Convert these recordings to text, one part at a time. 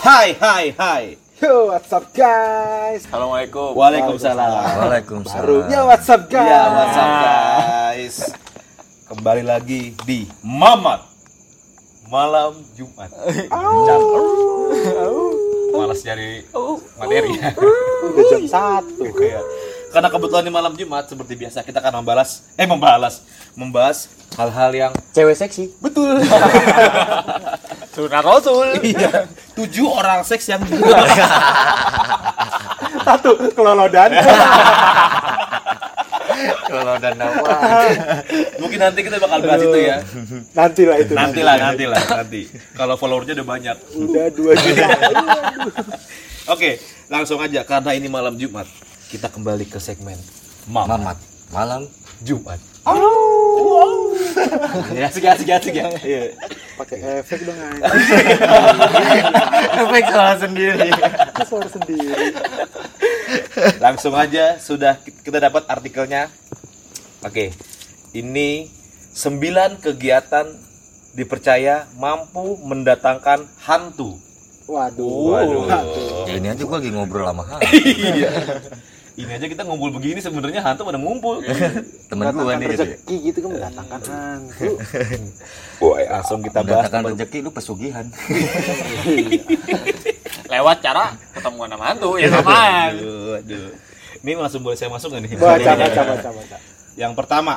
Hai, hai, hai. Yo, what's up guys? Assalamualaikum. Waalaikumsalam. Waalaikumsalam. Baru. Yo, what's up guys? Ya, what's up guys? Kembali lagi di Mamat Malam Jumat. Malas nyari materi ya. Udah jam satu. Iya. Karena kebetulan di malam Jumat seperti biasa kita akan membalas eh membalas membahas hal-hal yang Cewek seksi. betul. Sunnah Rasul. iya. Tujuh orang seks yang Satu kelolodan. Kalau dan nama mungkin nanti kita bakal bahas itu ya. nanti lah itu. Nanti lah, nanti lah, nanti. Kalau followernya udah banyak. Udah dua juta. Oke, langsung aja karena ini malam Jumat. Kita kembali ke segmen Mamat Mamat malam Jumat. Oh. Ya, asik asik asik ya. Iya. Pakai efek dong efek salah sendiri suara sendiri. Langsung aja sudah kita dapat artikelnya. Oke. Ini 9 kegiatan dipercaya mampu mendatangkan hantu. Waduh. Waduh. ya ini aja gua lagi ngobrol sama Han Iya. Ini aja kita ngumpul begini sebenarnya hantu pada ngumpul. temen gua Mendatangkan nih gitu ya. rezeki gitu kan mendatangkan hantu. Boy, langsung kita bahas. mendatangkan rezeki lu pesugihan Lewat cara ketemuan sama hantu ya samaan. Aduh, aduh. Ini langsung boleh saya masuk nggak nih? Baca baca baca baca. Yang pertama,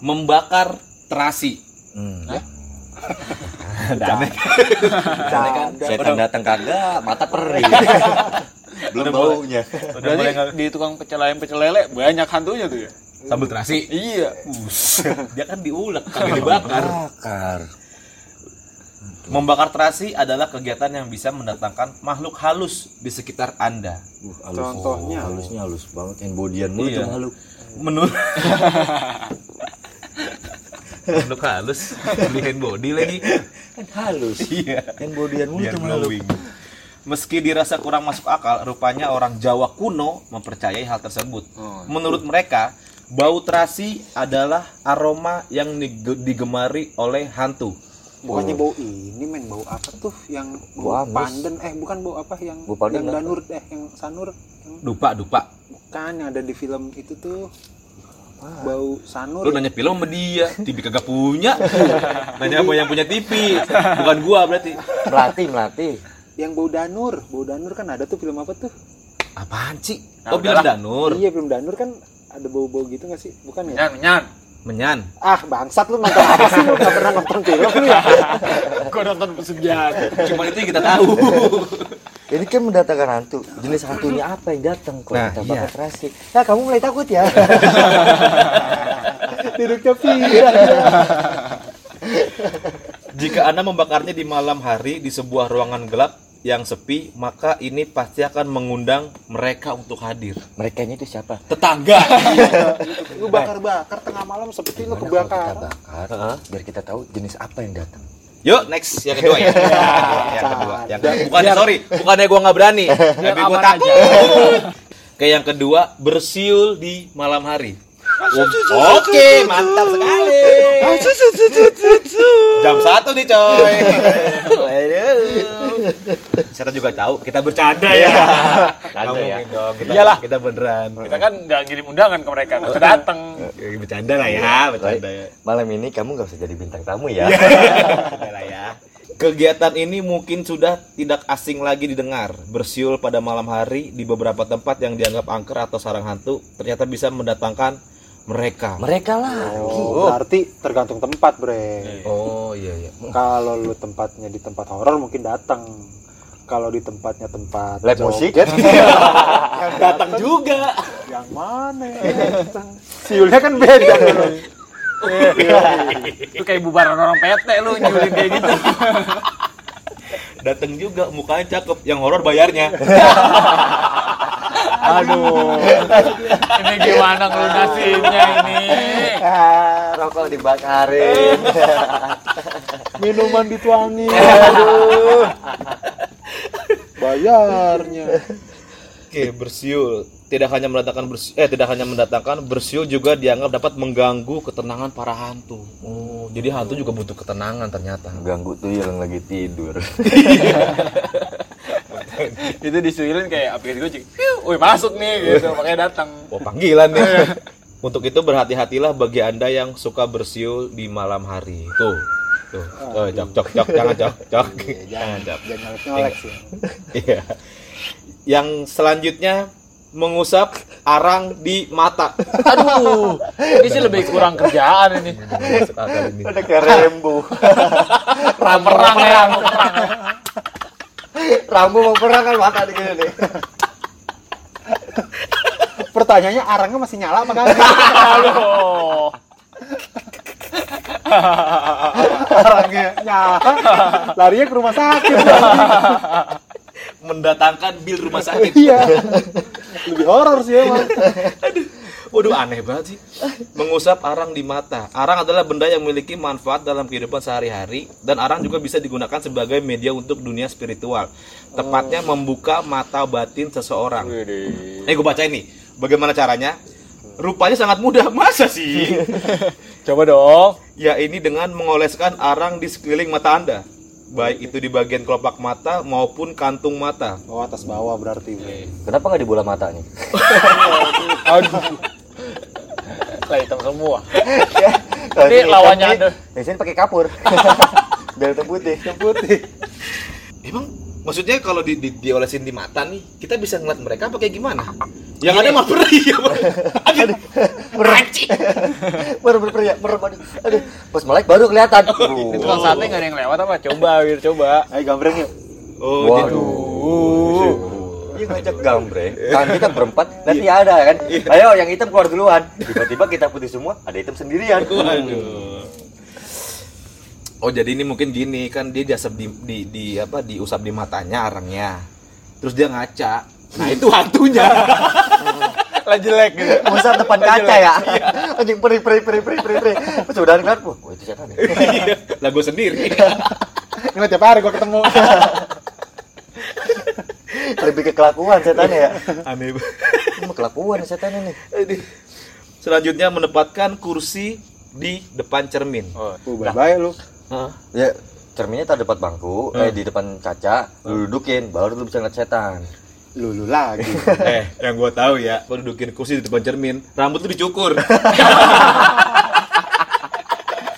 membakar terasi. hmm. Damai. Canda. setan datang kagak mata perih belum baunya Udah Berarti di tukang pecel ayam pecel lele banyak hantunya tuh ya. Sambal terasi. Iya. Dia kan diulek, kagak dibakar. bakar Membakar terasi adalah kegiatan yang bisa mendatangkan makhluk halus di sekitar Anda. Uh, halus. Contohnya? halusnya halus banget yang bodian mulu Iya. halus Menurut makhluk halus di hand body lagi. kan halus Iya. yang bodian mulu halus glowing. Meski dirasa kurang masuk akal, rupanya orang Jawa kuno mempercayai hal tersebut. Oh. Menurut mereka, bau terasi adalah aroma yang dige- digemari oleh hantu. Bukannya bau ini men bau apa tuh yang Bau pandan eh bukan bau apa yang Bau pandan yang apa? danur eh yang sanur yang Dupa, dupa. bukan yang ada di film itu tuh bau sanur Lu nanya film sama dia, TV kagak punya. Nanya sama yang punya TV, bukan gua berarti. melati melati yang bau danur bau danur kan ada tuh film apa tuh Apaan sih? Nah, oh, film. Danur. iya film danur kan ada bau-bau gitu nggak sih bukan ya Menyan, menyan. Menyan. ah bangsat lu nonton apa sih lu nggak pernah nonton film lu ya Gua nonton pesugihan. Cuma itu yang kita tahu. ini kan mendatangkan hantu jenis hantunya apa yang datang kalau Nah, kita iya. bakar terasi ya kamu mulai takut ya duduknya pirang ya. Jika Anda membakarnya di malam hari di sebuah ruangan gelap yang sepi, maka ini pasti akan mengundang mereka untuk hadir. mereka itu siapa Tetangga. lu bakar-bakar tengah malam seperti lu kalau kita kebakar bakar biar kita tahu jenis apa yang datang Yuk, next yang kedua ya. yang kedua. Yang Biar- bukannya sorry, bukannya gua nggak berani, tapi gua takut. Ke yang kedua, bersiul di malam hari. Oke, mantap sekali. Jam satu nih coy. Saya juga tahu kita bercanda ya. Canda Nggak ya. mungkin dong. Kita, Iyalah. kita beneran. Kita kan nggak ngirim undangan ke mereka, nggak usah datang. Ya, bercanda lah ya, bercanda ya. malam ini kamu gak usah jadi bintang tamu ya Bercanda lah ya. Kegiatan ini mungkin sudah tidak asing lagi didengar. Bersiul pada malam hari di beberapa tempat yang dianggap angker atau sarang hantu ternyata bisa mendatangkan mereka. mereka lah oh, berarti tergantung tempat bre Oh iya iya. kalau lu tempatnya di tempat horor mungkin datang kalau di tempatnya tempat Live musik? Datang juga. yang mana ya? Datang. siulnya kan beda Lu kayak bubaran orang PT lu nyulin kayak gitu. Datang juga mukanya cakep, yang horor bayarnya. aduh Ini gimana ngelunasinnya ini? Rokok dibakarin minuman dituangin aduh bayarnya Oke, bersiul. tidak hanya mendatangkan bersi- eh tidak hanya mendatangkan bersiul juga dianggap dapat mengganggu ketenangan para hantu. Oh, jadi hantu juga butuh ketenangan ternyata. Ganggu tuh yang lagi tidur. itu disuilin kayak aplikasi gojek wih masuk nih gitu makanya datang Oh, panggilan nih. Untuk itu berhati-hatilah bagi Anda yang suka bersiul di malam hari. Tuh. Tuh. Oh, cok cok cok jangan cok cok. Jangan cok. jangan nyolek sih Iya. Yang selanjutnya mengusap arang di mata. aduh ini sih lebih kurang kerjaan ini. Ada kayak Rembo. perang perang ya perang Rambo mau perang kan mata di gini nih. pertanyaannya arangnya masih nyala apa kagak aduh arangnya nyala. Larinya ke rumah sakit. Mendatangkan bil rumah sakit. iya. Lebih horor sih emang Waduh aneh banget sih. Mengusap arang di mata. Arang adalah benda yang memiliki manfaat dalam kehidupan sehari-hari dan arang juga bisa digunakan sebagai media untuk dunia spiritual. Tepatnya membuka mata batin seseorang. Eh gue baca ini. Bagaimana caranya? Rupanya sangat mudah. Masa sih? coba dong ya ini dengan mengoleskan arang di sekeliling mata Anda. Baik itu di bagian kelopak mata maupun kantung mata. oh atas bawah berarti Kenapa nggak di bola mata nih? aduh lah hitam semua Ini hitam lawannya ada. Yang sini pakai kapur. Biar hitam putih. putih Emang maksudnya kalau di, di, diolesin di mata nih, kita bisa ngeliat mereka apa kayak gimana? Yang ada mah perih ya. Aduh, Ranci. Baru baru ya, baru baru. Aduh, pas melek baru kelihatan. itu kan saatnya nggak ada yang lewat apa coba wir coba ayo gambreng yuk Oh, Waduh. Iya ngajak gambreng. Kan kita berempat nanti ada kan. Ayo yang hitam keluar duluan. Tiba-tiba kita putih semua, ada hitam sendirian. Waduh. Oh, jadi ini mungkin gini kan dia diasap di, di, di apa diusap di matanya arangnya. Terus dia ngaca. Nah, itu hantunya. lah jelek gitu depan kaca ya. Anjing perih perih perih perih perih perih. Pas udah ngeliat, wah oh, itu setan ya. lah gue sendiri. ini tiap hari gua ketemu Lebih ke kelakuan setan ya. Aneh banget. Ini kelakuan setan ini. Aduh. Selanjutnya menempatkan kursi di depan cermin. oh, oh bye bye lu Hah? Ya cerminnya taruh depan bangku, eh di depan kaca, lu dudukin, baru lu bisa ngeliat setan. lulu lagi eh, yang gua tahu ya, gua dudukin kursi di depan cermin, rambut tuh dicukur.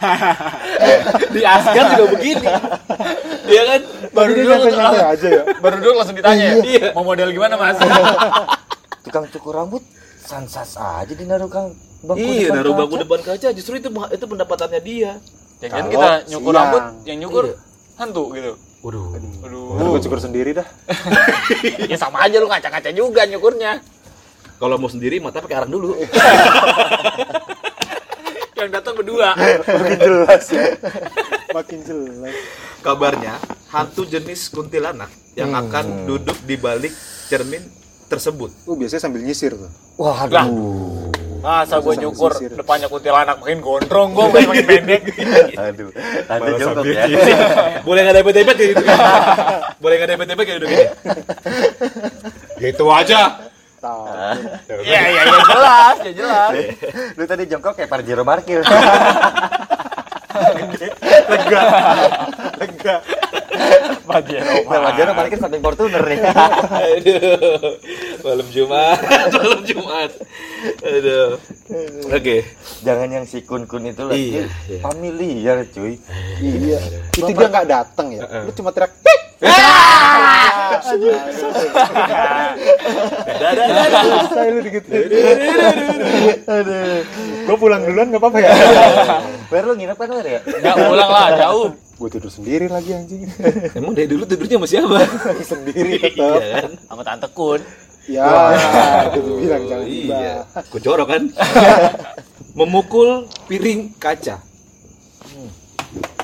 di Asgard juga begini. Dia kan baru duduk nyantai-nyantai aja ya baru duduk langsung ditanya ya Iya. mau model gimana mas Tukang cukur rambut sansas aja di naruh kang bangku Iya, depan naruh kaca. bangku depan kaca, justru itu itu pendapatannya dia. Jangan kan Kalau kita nyukur siang. rambut, yang nyukur Iya. hantu gitu. Waduh. Aduh. Udah gua cukur sendiri dah ya sama aja lu ngaca-ngaca juga nyukurnya. Kalau mau sendiri mata pakai arang dulu. Yang datang berdua. makin jelas ya makin jelas Kabarnya hantu jenis kuntilanak yang akan duduk di balik cermin tersebut. uh biasanya sambil nyisir tuh Wah, Lah. aduh. Masa gue nyukur sisir. depannya kuntilanak makin gondrong gue makin pendek. Aduh. Tante jongkok ya. Boleh nggak debet-debet kayak gitu kan? Boleh nggak debet-debet kayak gitu gini? Ya itu aja. tahu Iya iya ya jelas, ya jelas. Lu tadi jongkok kayak Parjiro Markil. lega lega Pajero. Nah, Parjiro Markil samping Fortuner nih. Aduh. Malam Jumat. Malam Jumat. Aduh. Oke. Jangan yang si kun-kun itu lagi Iya, iya. familiar cuy. iya itu dia nggak datang ya lu cuma teriak saya lu dikit Aduh. gua pulang duluan nggak apa-apa ya Wer lu nginep kan ya? Enggak pulang lah, jauh. Gua tidur sendiri lagi anjing Emang dari dulu tidurnya sama siapa? sendiri Iya tetap kan? Sama tante Kun. ya itu gua bilang jangan Iya. Gue jorok kan? Memukul piring kaca.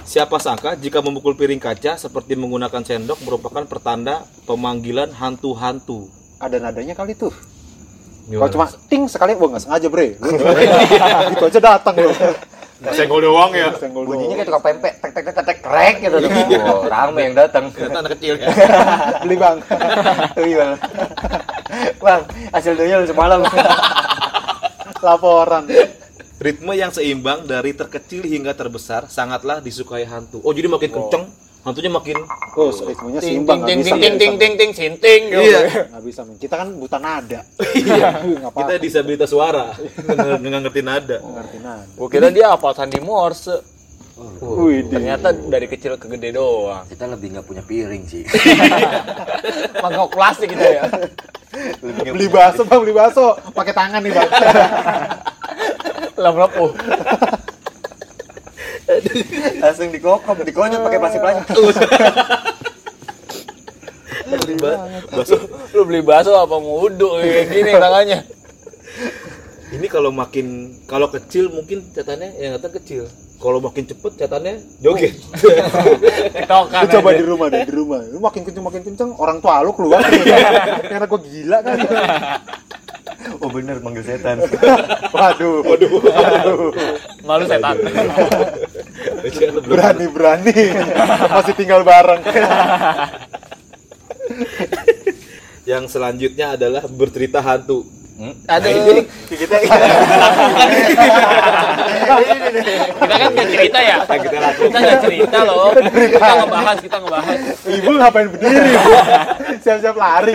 Siapa sangka jika memukul piring kaca seperti menggunakan sendok merupakan pertanda pemanggilan hantu-hantu. ada nadanya kali tuh kalau cuma ting sekali gua nggak sengaja bre Lu- itu aja datang loh senggol doang ya. senggol Bunyinya kayak tukang pempek, tek tek tek tek tek krek gitu. Wah, rame yang datang. Ternyata anak kecil ya. beli bang Iya. Bang, hasil doyol semalam. Laporan. Ritme yang seimbang dari terkecil hingga terbesar sangatlah disukai hantu. Oh, jadi makin kenceng, hantunya makin Oh, ritmenya ting seimbang ting ting ting ting ting ting sinting gitu. Iya. Nggak bisa, men. Kita kan buta nada. Iya. Kita disabilitas suara, nggak ngerti nada. Ngerti nada. Gua kira dia hafal sandi Morse. Wih, Ternyata dari kecil ke gede doang. Kita lebih nggak punya piring sih. Mangkok plastik kita ya. beli bakso bang, beli bakso. Pakai tangan nih bang. Lem lepuh. Langsung dikokom, dikonyol pakai plastik plastik. Bakso. Lu beli bakso apa ngudu kayak gini tangannya. Ini kalau makin kalau kecil mungkin catatannya yang kata kecil. Kalau makin cepet catatannya joget. Ketokan. Lu coba aja. di rumah deh, di rumah. Lu makin kenceng makin kenceng, orang tua lu keluar. Karena gua gila kan. Oh bener manggil setan. Waduh. Waduh. Malu setan. Berani berani. Masih tinggal bareng. Yang selanjutnya adalah bercerita hantu. Aduh. Kita Kita kan nggak cerita ya. kita Kita nggak cerita loh. Kita ngebahas, kita ngebahas. Ibu ngapain berdiri? Bu? Siap-siap lari.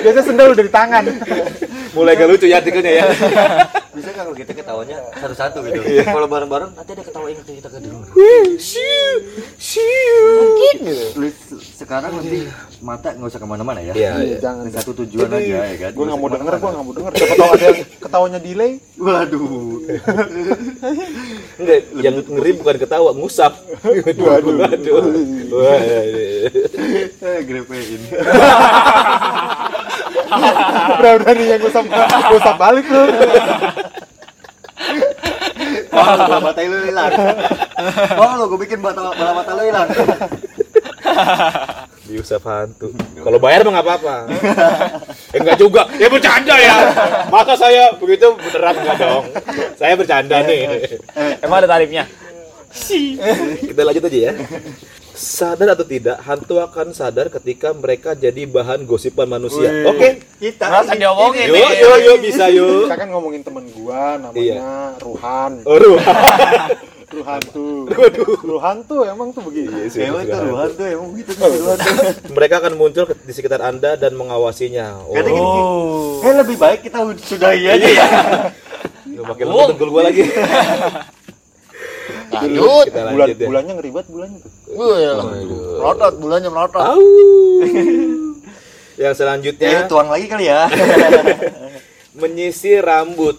Biasanya sendal udah di tangan. Mulai gak lucu ya artikelnya ya. Bisa nggak kalau kita ketawanya satu-satu gitu. Kalau bareng-bareng nanti ada ketawa ingat kita ke dulu. Mungkin gitu. Lu se- sekarang nanti mata nggak usah ke mana-mana ya. Iya, iya. Jangan. Satu tujuan aja ya kan. Gue nggak mau denger, gue nggak mau denger. Siapa tahu ada yang ketawanya delay. Waduh. Enggak, yang ngeri bukan ketawa, ngusap. Waduh. Waduh. Waduh. Eh, grepein. Berani-beraninya gue usap, gue usap balik lu. Wah, bola mata lu hilang. Wah, lo gue bikin bola mata lu hilang. Diusap hantu. Kalau bayar mah nggak apa-apa. Eh, enggak juga. Ya bercanda ya. Masa saya begitu beneran enggak dong. Saya bercanda nih. Emang ada tarifnya? Kita lanjut aja ya. Sadar atau tidak, hantu akan sadar ketika mereka jadi bahan gosipan manusia. Wih. Oke. Kita Merasa diomongin Yuk, yuk, yuk, bisa yuk. Kita kan ngomongin temen gua namanya Ruhan. Oh, Ruh. Ruhan tuh. Ruhan tuh emang tuh begitu. Emang itu Ruhan tuh emang gitu tuh Ruhan tuh. Mereka akan muncul di sekitar Anda dan mengawasinya. Oh, Oh. eh lebih baik kita sudahi aja ya. Nggak makin lama gua lagi. Lanjut. Kita Bulan lanjut ya. bulannya ngeri banget bulannya tuh. Wih, melotot, bulannya melotot. Au. Yang selanjutnya Ya tuang lagi kali ya. menyisir rambut.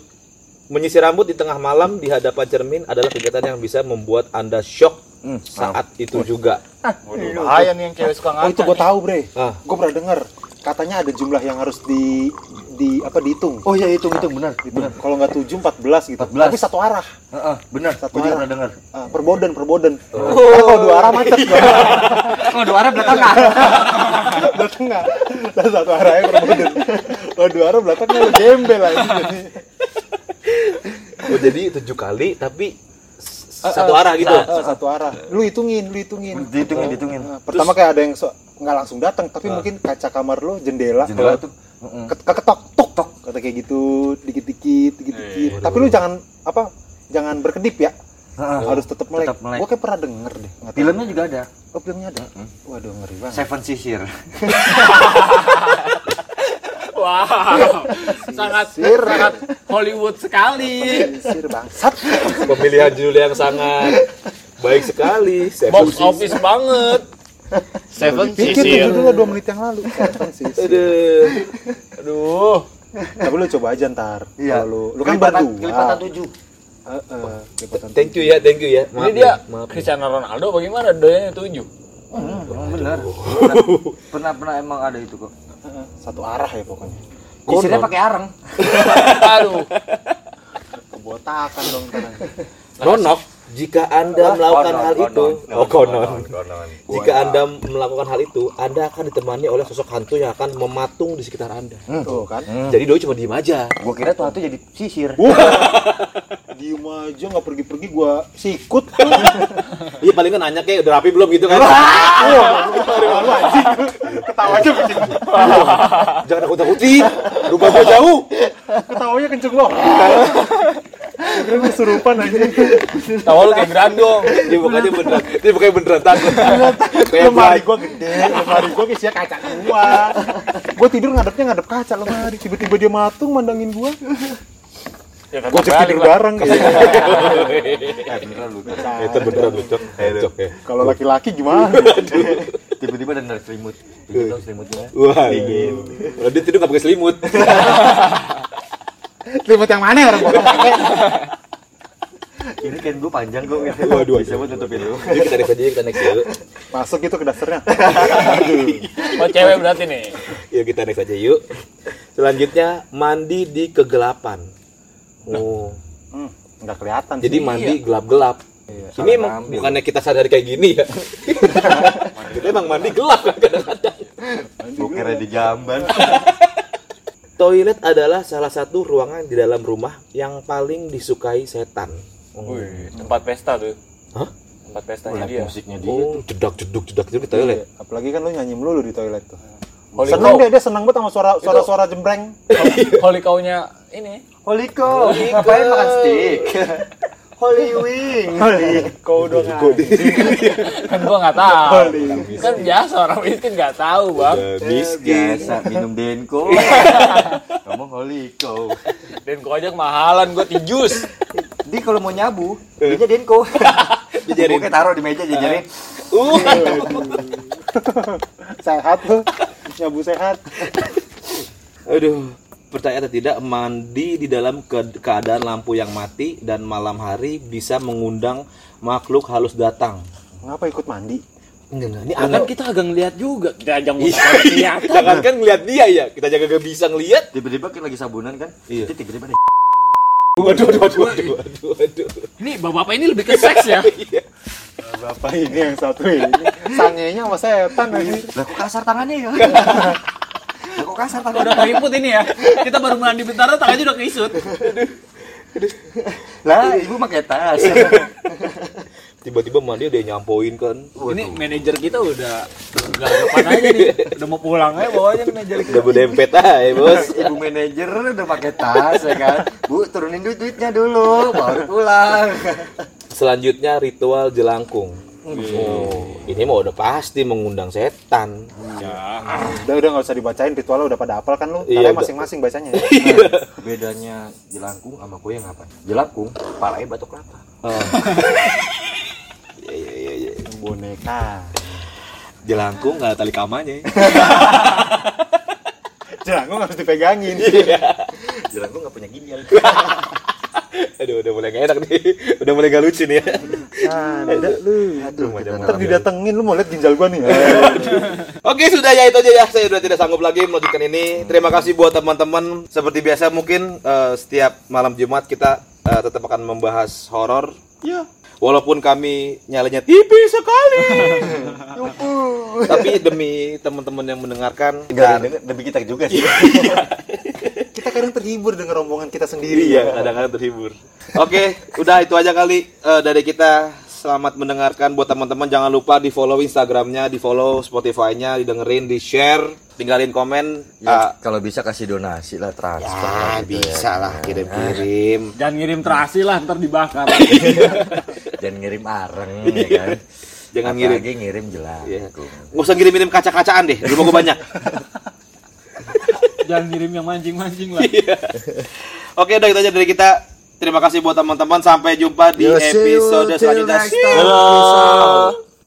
Menyisir rambut di tengah malam di hadapan cermin adalah kegiatan yang bisa membuat Anda shock saat itu juga. Waduh, bahaya nih yang cewek suka Oh ngaca. itu gua tahu bre. Ah. Gua pernah denger. Katanya ada jumlah yang harus di di apa dihitung. Oh ya hitung hitung benar. Gitu. Kalau nggak tujuh empat belas gitu. 14. Tapi satu arah. Heeh, benar. Satu juga arah. pernah dengar. Ah, perboden perboden. Karena kalau dua arah macet gua. Oh, dua arah belakang belah tengah. Dan satu arahnya perboden. Kalau dua arah belakangnya lu gembel aja jadi. Oh jadi tujuh kali tapi Ah, satu ah, arah gitu. ah, satu arah. Lu hitungin, lu hitungin. Dihitungin, dihitungin. Nah, pertama kayak ada yang so, nggak langsung datang, tapi mungkin kaca kamar lu jendela, Jendela kalau tuh. heeh. ke- keketok tok tok kata kayak gitu dikit-dikit dikit-dikit. Tapi lu jangan apa? Jangan berkedip ya. Heeh. Harus tetap melek. Tetap melek. Gua kayak pernah denger deh. nggak tahu. Filmnya juga ada. Oh, filmnya ada. Waduh, ngeri banget. Seven Sisir. Wow, sangat Sir. sangat Hollywood sekali. Sir bangsat. Pemilihan judul yang sangat baik sekali. Seven Box Seasons. office banget. Seven Pikir tuh judulnya dua menit yang lalu. Seven Sisir. Aduh. Aduh. Tapi lu coba aja ntar. Iya. Lu, lu kan berdua. Kelipatan tujuh. Heeh, kelipatan Thank you ya, thank you ya. Ini dia maaf. Cristiano Ronaldo bagaimana doanya tujuh? Hmm, benar. Pernah, pernah emang ada itu kok. Heeh, Satu arah ya pokoknya. Sisirnya pakai areng. Aduh. Kebotakan dong ntar. Ronok. Jika Anda melakukan Konon, hal itu, konon, oh konon. konon. Jika Anda melakukan hal itu, Anda akan ditemani oleh sosok hantu yang akan mematung di sekitar Anda. Tuh kan. Jadi doi cuma diem aja. Gua kira tuh hantu jadi sisir. Diem aja nggak pergi-pergi gua sikut. Iya paling kan nanya kayak udah rapi belum gitu kan. Ketawa aja. Jangan takut takuti. Rumah gua jauh. Ketawanya kenceng banget. Kira kesurupan aja. Tahu lu kayak grandong. Dia bukannya beneran. Dia bukannya beneran takut. Kayak lemari gua gede, lemari gua isinya kaca gua. Gua tidur ngadepnya ngadep kaca lemari, tiba-tiba dia matung mandangin gua. Ya kan Gua cek balik tidur bareng gitu. Eh, beneran lu. Itu beneran lucu. Cocok ya. Kalau laki-laki gimana? Tiba-tiba ada selimut. Dong selimutnya. Wah. Kalau dia tidur nggak pakai selimut. Selimut yang mana orang pakai? Ini kan gua panjang kok. Waduh, Bisa buat tutupin lu. Jadi kita next aja kita next yuk. Masuk itu ke dasarnya. Oh cewek berarti nih. Yuk kita next aja yuk. Selanjutnya mandi di kegelapan. Oh. Hmm, nggak kelihatan Jadi sih. mandi gelap-gelap. Ini salah emang ngambil. bukannya kita sadar kayak gini ya. kita emang mandi gelap kan kadang-kadang. Kira di jamban. Toilet adalah salah satu ruangan di dalam rumah yang paling disukai setan. Oh, Wih, tempat pesta tuh. Hah? Tempat pestanya dia. musiknya dia. oh jedak jeduk jedak jeduk di toilet. Iya, Apalagi kan lu nyanyi melulu di toilet tuh. Holy seneng cow. dia, dia seneng banget sama suara suara suara jembreng. Holy cow-nya ini. Holy cow, ngapain makan steak? Holy wing. Kau dong. Kan gua nggak tahu. Kan biasa orang miskin nggak tahu, Bang. miskin. Biasa minum denko. Ngomong holy. Dan gua aja kemahalan gua tijus. Dia kalau mau nyabu, dia denko. Jajarin. Pokoknya taruh di meja jajarin. Uh. Sehat tuh. Nyabu sehat. Aduh, percaya atau tidak mandi di dalam ke- keadaan lampu yang mati dan malam hari bisa mengundang makhluk halus datang. Ngapa ikut mandi? Enggak. Ini Kan aneh. kita agak ngeliat juga. Kita aja nggak Iya, kelihatan. Jangan kan ngeliat dia ya. Kita jaga gak bisa ngeliat. Tiba-tiba kita lagi sabunan kan? Iya. Tiba-tiba nih. Waduh, waduh, waduh, waduh, waduh, waduh. Ini bapak-bapak ini lebih ke seks ya. Iya. Bapak ini yang satu ini. Sangenya sama setan aja. Lah kok kasar tangannya ya? Lah kok kasar tangannya? Udah keriput ini ya. Kita baru mandi bentar tangannya udah keisut. Lah, ibu pakai tas. Tiba-tiba mandi dia nyampoin kan. Ini manajer kita udah nggak depan aja nih. Udah mau pulang aja bawanya manajer kita. Udah berdempet aja, Bos. Ibu manajer udah pakai tas ya kan? Bu, turunin duit duitnya dulu, baru pulang. Selanjutnya ritual jelangkung. Oh, ini mah udah pasti mengundang setan. Udah udah nggak usah dibacain ritualnya udah pada hafal kan lu. Iya, masing-masing bacanya. ya. Bedanya jelangkung sama kue yang apa? Jelangkung, palanya batok kelapa. Iya, iya, iya, iya. Boneka. Jelangkung nggak tali kamanya. Jangan harus dipegangin. Jelangkung nggak punya ginjal. Udah mulai gak enak nih. Udah mulai gak lucu nih ya. Ada lu. Aduh, Ntar didatengin lu mau lihat ginjal gua nih. Oke sudah ya itu aja ya saya sudah tidak sanggup lagi melanjutkan ini terima kasih buat teman-teman seperti biasa mungkin eh, setiap malam Jumat kita eh, tetap akan membahas horor Ya. walaupun kami nyalanya tipis sekali tapi demi teman-teman yang mendengarkan denger, demi kita juga sih. Kadang terhibur dengan rombongan kita sendiri iya ya. kadang-kadang terhibur oke udah itu aja kali eh, dari kita selamat mendengarkan buat teman-teman jangan lupa di follow instagramnya di follow spotify-nya didengerin di share tinggalin komen Ya, kalau bisa kasih donasi lah transfer Ya lah gitu bisa ya. lah kirim-kirim. Jangan ngirim terasi lah ntar dibakar. Jangan ngirim areng ya kan. Jangan ngirim. Apalagi ngirim jelas. Iya. Nggak usah ngirim-ngirim kaca-kacaan deh. Rumah gue banyak. Jangan ngirim yang mancing-mancing lah. Oke, udah itu aja dari kita. Terima kasih buat teman-teman. Sampai jumpa di Yo, episode selanjutnya. next